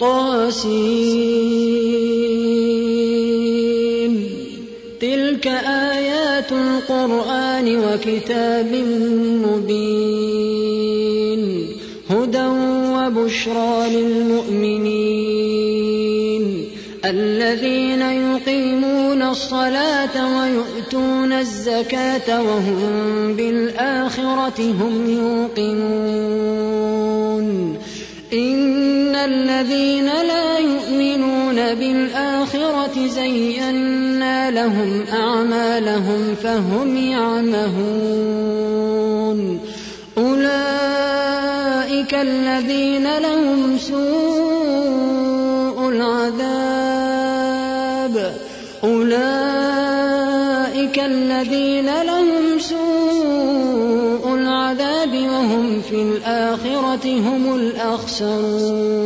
طاسين. تلك آيات القرآن وكتاب مبين. هدى وبشرى للمؤمنين. الذين يقيمون الصلاة ويؤتون الزكاة وهم بالآخرة هم يوقنون. الذين لا يؤمنون بالآخرة زينا لهم أعمالهم فهم يعمهون. أولئك الذين لهم سوء العذاب. أولئك الذين لهم سوء العذاب وهم في الآخرة هم الأخسرون.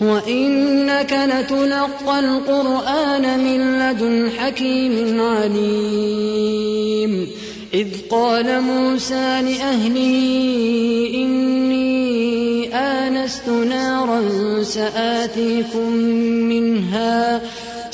وإنك لتلقى القرآن من لدن حكيم عليم. إذ قال موسى لأهله إني آنست نارا سآتيكم منها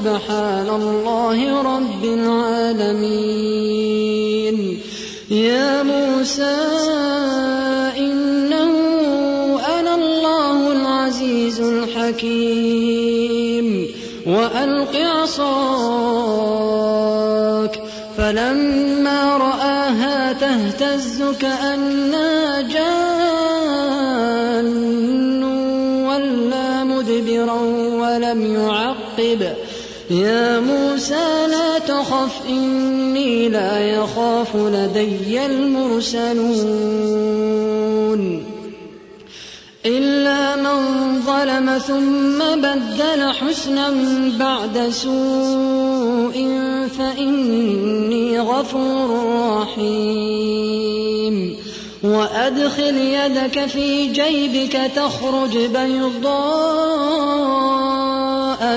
وسبحان الله رب العالمين. يا موسى إنه أنا الله العزيز الحكيم. وألق عصاك فلما رآها تهتز كأنها يا موسى لا تخف إني لا يخاف لدي المرسلون. إلا من ظلم ثم بدل حسنا بعد سوء فإني غفور رحيم. وأدخل يدك في جيبك تخرج بيضاء.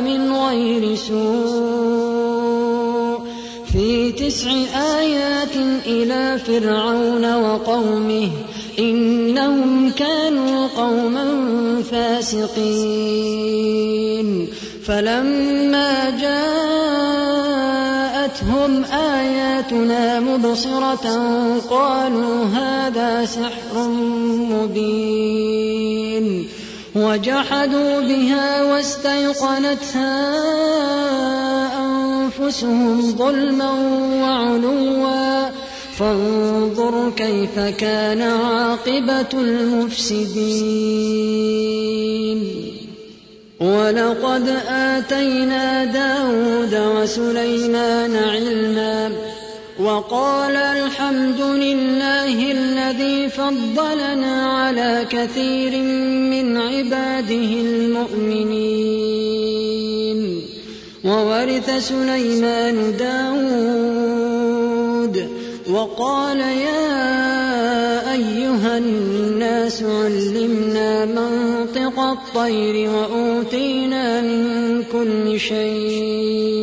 من غير سوء. في تسع آيات إلى فرعون وقومه إنهم كانوا قوما فاسقين. فلما جاءتهم آياتنا مبصرة قالوا هذا سحر مبين. وجحدوا بها واستيقنتها أنفسهم ظلما وعلوا. فانظر كيف كان عاقبة المفسدين. ولقد آتينا داود وسليمان علما وقال الحمد لله الذي فضلنا على كثير من عباده المؤمنين. وورث سليمان داود. وقال يا أيها الناس علمنا منطق الطير وأوتينا من كل شيء.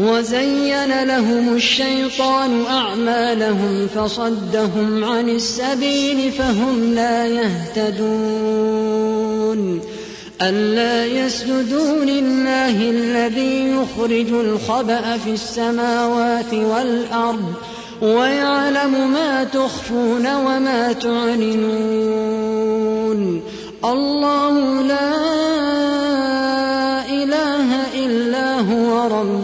وزين لهم الشيطان أعمالهم فصدهم عن السبيل فهم لا يهتدون. ألا يسجدوا لله الذي يخرج الخبأ في السماوات والأرض ويعلم ما تخفون وما تعلنون. الله لا إله إلا هو رب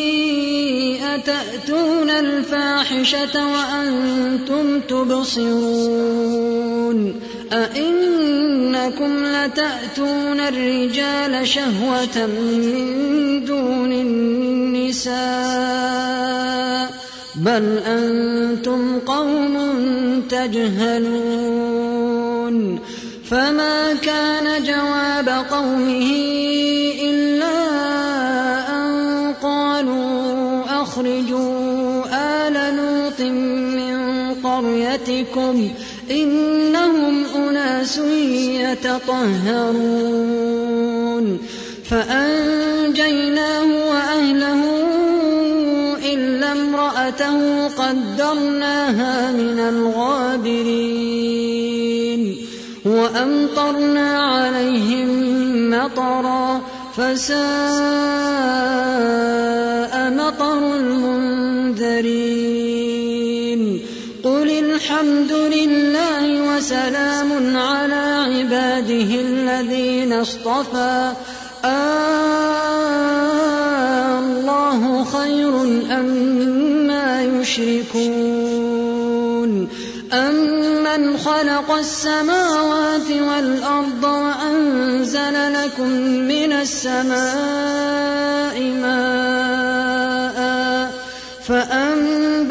أتأتون الفاحشة وأنتم تبصرون أئنكم لتأتون الرجال شهوة من دون النساء بل أنتم قوم تجهلون فما كان جواب قومه أخرجوا آل لوط من قريتكم إنهم أناس يتطهرون فأنجيناه وأهله إلا امرأته قدرناها من الغابرين وأمطرنا عليهم مطرا فساء مطر المنذرين. قل الحمد لله وسلام على عباده الذين اصطفى. آه الله خير أما يشركون. أمن خلق السماوات والأرض وأنزل لكم من السماء ماء.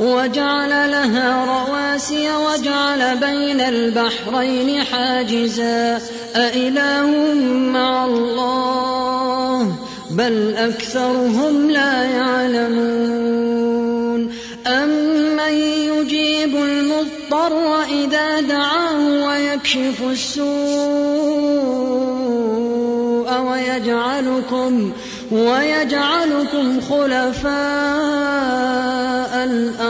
وجعل لها رواسي وجعل بين البحرين حاجزا. أإله مع الله بل أكثرهم لا يعلمون. أمن يجيب المضطر إذا دعاه ويكشف السوء ويجعلكم ويجعلكم خلفاء الأرض.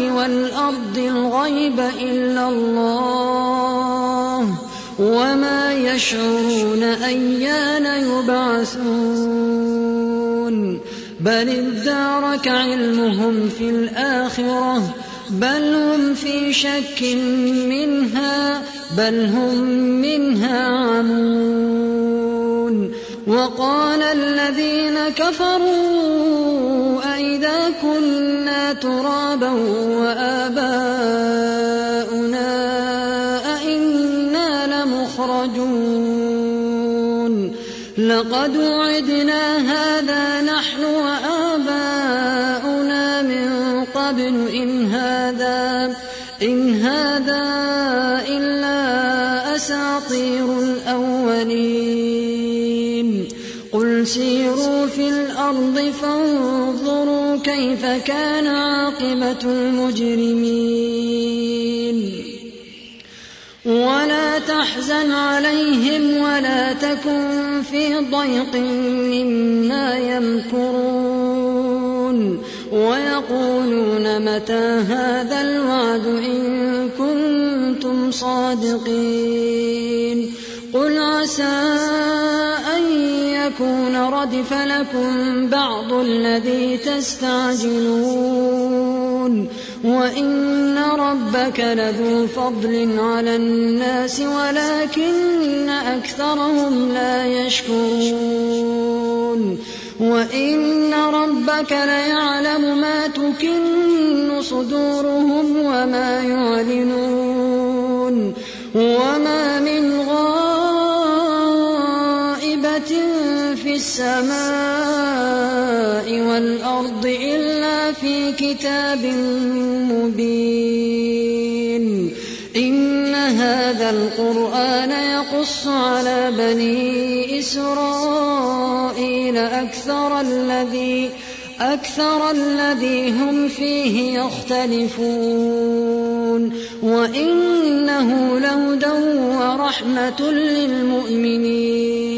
والأرض الغيب إلا الله وما يشعرون أيان يبعثون بل ادارك علمهم في الآخرة بل هم في شك منها بل هم منها عمون وقال الذين كفروا أئذا كنا ترابا وآباؤنا أئنا لمخرجون لقد وعدنا الأرض فانظروا كيف كان عاقبة المجرمين. ولا تحزن عليهم ولا تكن في ضيق مما يمكرون. ويقولون متى هذا الوعد إن كنتم صادقين. قل عسى أن يكون ردف لكم بعض الذي تستعجلون. وإن ربك لذو فضل على الناس ولكن أكثرهم لا يشكرون. وإن ربك ليعلم ما تكن صدورهم وما يعلنون. وما من السماء والأرض إلا في كتاب مبين. إن هذا القرآن يقص على بني إسرائيل أكثر الذي أكثر الذي هم فيه يختلفون. وإنه لهدى ورحمة للمؤمنين.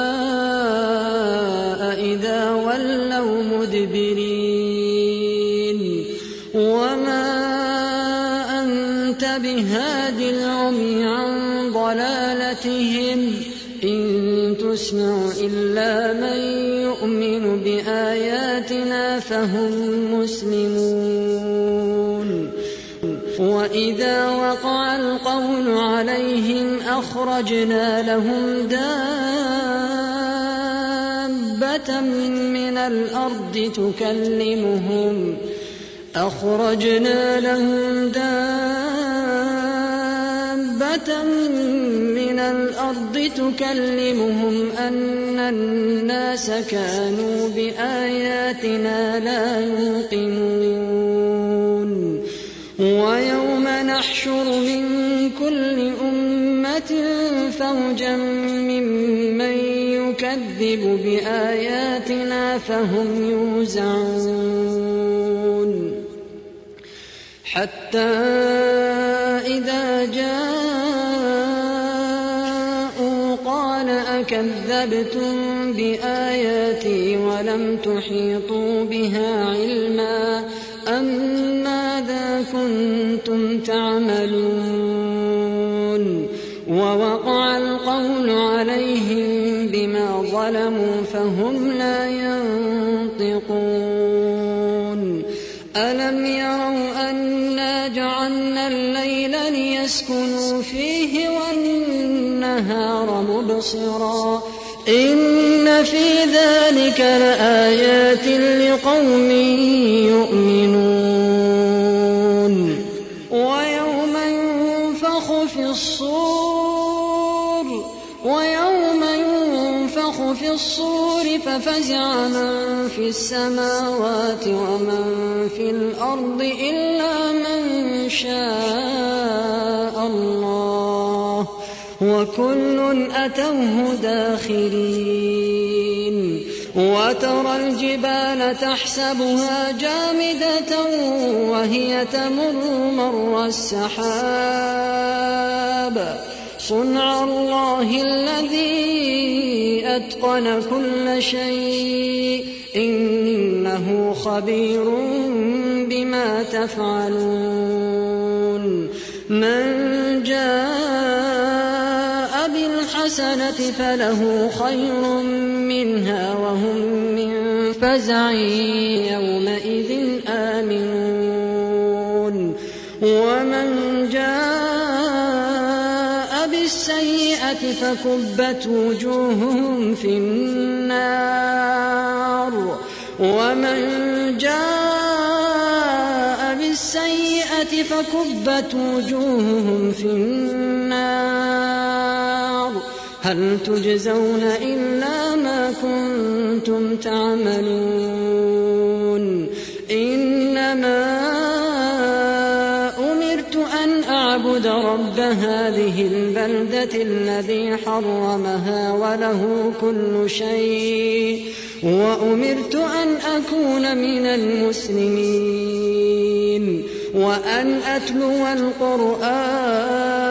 مدبرين وما أنت بهاد العمي عن ضلالتهم. إن تسمع إلا من يؤمن بآياتنا فهم مسلمون. وإذا وقع القول عليهم أخرجنا لهم دابة من الأرض تكلمهم أخرجنا لهم دابة من الأرض تكلمهم أن الناس كانوا بآياتنا لا يوقنون ويوم نحشر من كل أمة فوجا ممن يكذب بآياتنا فهم يوزعون. حتى إذا جاءوا قال أكذبتم بآياتي ولم تحيطوا بها علما أم ماذا كنتم تعملون؟ ووقع ظلموا فهم لا ينطقون ألم يروا أنا جعلنا الليل ليسكنوا فيه والنهار مبصرا إن في ذلك لآيات لقوم يؤمنون ويوم ينفخ في الصور ويوم في الصور ففزع من في السماوات ومن في الأرض إلا من شاء الله وكل أتوه داخرين وترى الجبال تحسبها جامدة وهي تمر مر السحاب صنع الله الذي أتقن كل شيء. إنه خبير بما تفعلون. من جاء بالحسنة فله خير منها وهم من فزع يومئذ آمنون. ومن جاء بالسيئة فكبت وجوههم في النار. ومن جاء بالسيئة فكبت وجوههم في النار. هل تجزون إلا ما كنتم تعملون؟ إنما رب هذه البلدة الذي حرمها وله كل شيء وأمرت أن أكون من المسلمين وأن أتلو القرآن